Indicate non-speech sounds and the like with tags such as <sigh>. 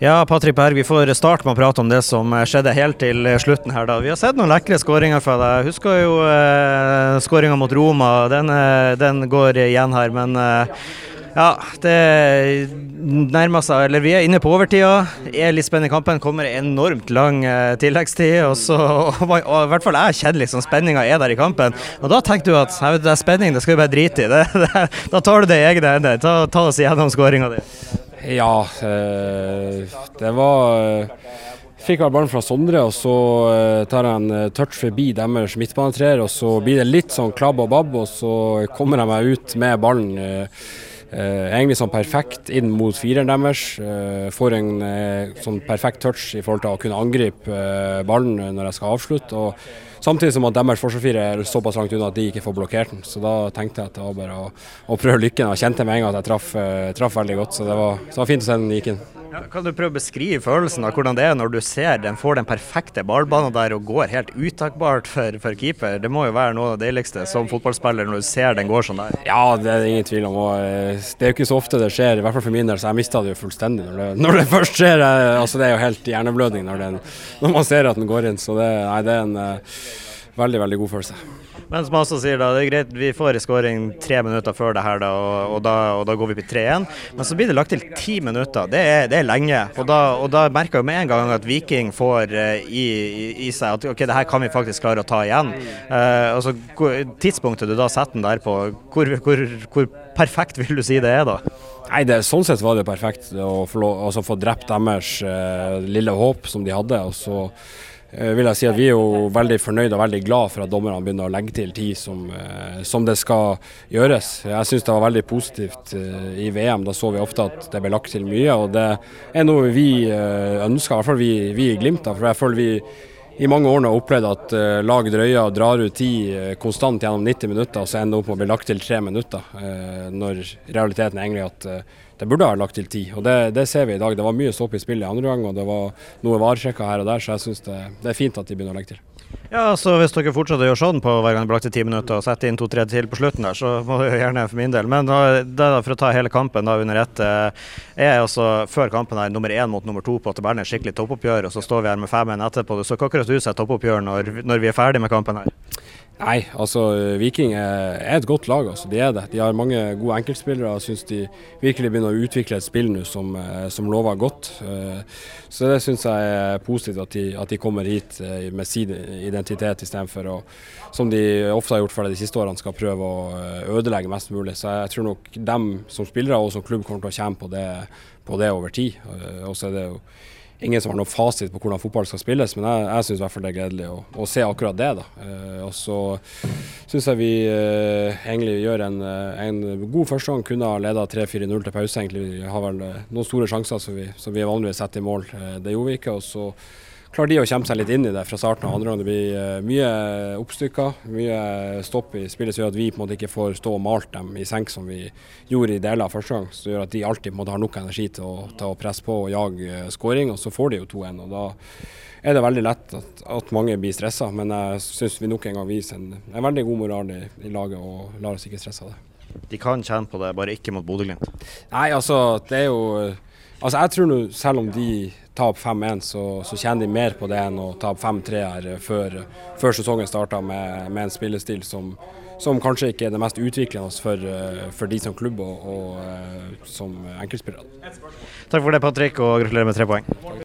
Ja, Patrick Berg, vi får starte med å prate om det som skjedde helt til slutten her. da. Vi har sett noen lekre skåringer fra deg. Husker jo eh, skåringa mot Roma. Den, eh, den, går igjen her, men eh, ja, det nærmer seg Eller vi er inne på overtida. Er litt spennende i kampen. Kommer enormt lang eh, tilleggstid. Og så, <laughs> og, og, i hvert fall jeg kjenner liksom spenninga er der i kampen. Og da tenker du at vet, det er spenning, det skal vi bare drite i. Det, <laughs> det, da tar du det i egne hender. Ta, ta oss igjennom skåringa di. Ja, eh, det var eh, Fikk vel ballen fra Sondre, og så eh, tar jeg en touch forbi deres midtbanetreer. Og så blir det litt sånn klabb og babb, og så kommer jeg meg ut med ballen. Egentlig sånn perfekt inn mot fireren deres. får en sånn perfekt touch i forhold til å kunne angripe ballen når jeg skal avslutte. og Samtidig som at deres forsvarsfire er såpass langt unna at de ikke får blokkert den. Så da tenkte jeg at det var bare å, å prøve lykken. Og kjente med en gang at jeg traff, traff veldig godt. Så det var, så det var, fint å se den gikk inn. Ja, kan du prøve å beskrive følelsen av hvordan det er når du ser den får den perfekte ballbanen der og går helt utakbart for, for, keeper? Det må jo være noe av det deiligste som fotballspiller når du ser den går sånn der? Ja, det er det ingen tvil om. Og, eh, det er jo ikke så ofte det skjer, i hvert fall for min del, så jeg mista det jo fullstendig når det, når det <laughs> først skjer. Jeg, altså, det er jo helt hjerneblødning når, den, når, man ser at den går inn. Så det, nei, det er en veldig veldig god følelse. Men som også sier da, det er greit, vi får en skåring tre minutter før det her, da, og, og, da, og da, går vi på 3-1. Men så blir det lagt til ti minutter. Det er, det er lenge. Og da, og da, merker jeg med en gang at Viking får uh, i, i, i, seg at ok, det her kan vi faktisk klare å ta igjen. Uh, altså, tidspunktet du da setter den der på, hvor, hvor, hvor, perfekt vil du si det er da? Nei, det, Sånn sett var det perfekt å få, altså, få drept deres uh, lille håp som de hadde. og så Eh, vil jeg si at Vi er jo veldig fornøyd og veldig glad for at dommerne begynner å legge til tid som, eh, som det skal gjøres. Jeg syns det var veldig positivt eh, i VM. Da så vi ofte at det ble lagt til mye. og Det er noe vi ønsker, i hvert fall vi, vi i Glimt. For jeg føler vi i mange år har opplevd at lag drøyer og drar ut tid konstant gjennom 90 minutter, og så ender opp med å bli lagt til tre minutter. når realiteten er egentlig at det burde ha lagt til ti. Og det, det, ser vi i dag. Det var mye stopp i spillet i andre gang, og det var noe varesjekker her og der, så jeg syns det, det, er fint at de begynner å legge til. Ja, så Hvis dere fortsetter å gjøre sånn på hver gang det blir lagt til ti minutter, og setter inn to-tre til på slutten der, så må dere gjerne for min del. Men da, da, for å ta hele kampen da under ett, eh, er altså før kampen her nummer én mot nummer to på tabellen et skikkelig toppoppgjør, og så står vi her med fem-en etterpå. Så hva akkurat du ser toppoppgjør når, når vi er ferdig med kampen her? Nei, altså Viking er, et godt lag. altså, De er det. De har mange gode enkeltspillere. Jeg syns de virkelig begynner å utvikle et spill nå som, eh, som, lover godt. Eh, så det syns jeg er positivt at de, at de, kommer hit eh, med sin identitet istedenfor å, som de ofte har gjort for de siste årene, skal prøve å ødelegge mest mulig. Så jeg tror nok dem som spillere og som klubb kommer til å kjenne på det, på det over tid. Og så er det jo ingen som har noen fasit på hvordan fotball skal spilles, men jeg, jeg syns det er gledelig å, å se akkurat det. da. Eh, og så syns jeg vi eh, egentlig gjør en, eh, en god førstegang. Kunne ha leda 3-4-0 til pause. egentlig. Vi har vel eh, noen store sjanser som vi, som vi vanligvis setter i mål. Eh, det gjorde vi ikke. og så klarer de å kjempe seg litt inn i det fra starten av andre gang. Det blir uh, mye oppstykker, mye stopp i spillet som gjør at vi på en måte ikke får stå og malt dem i senk som vi gjorde i deler av første gang. Som gjør at de alltid på en måte har nok energi til å, til å presse på og jage skåring, og så får de jo 2-1. og da er det veldig lett at, at mange blir stressa, men jeg syns vi nok en gang viser en, en veldig god moral i, i, laget og lar oss ikke stresse av det. De kan kjenne på det, bare ikke mot Bodø-Glimt? Nei, altså det er jo Altså Jeg tror nå, selv om de taper 5-1, så, så tjener de mer på det enn å tape 5-3 her før, før, sesongen starter med, med, en spillestil som, som, kanskje ikke er det mest utviklende for, for de som klubb og, og som enkeltspillere. Takk for det, Patrick, og gratulerer med tre poeng.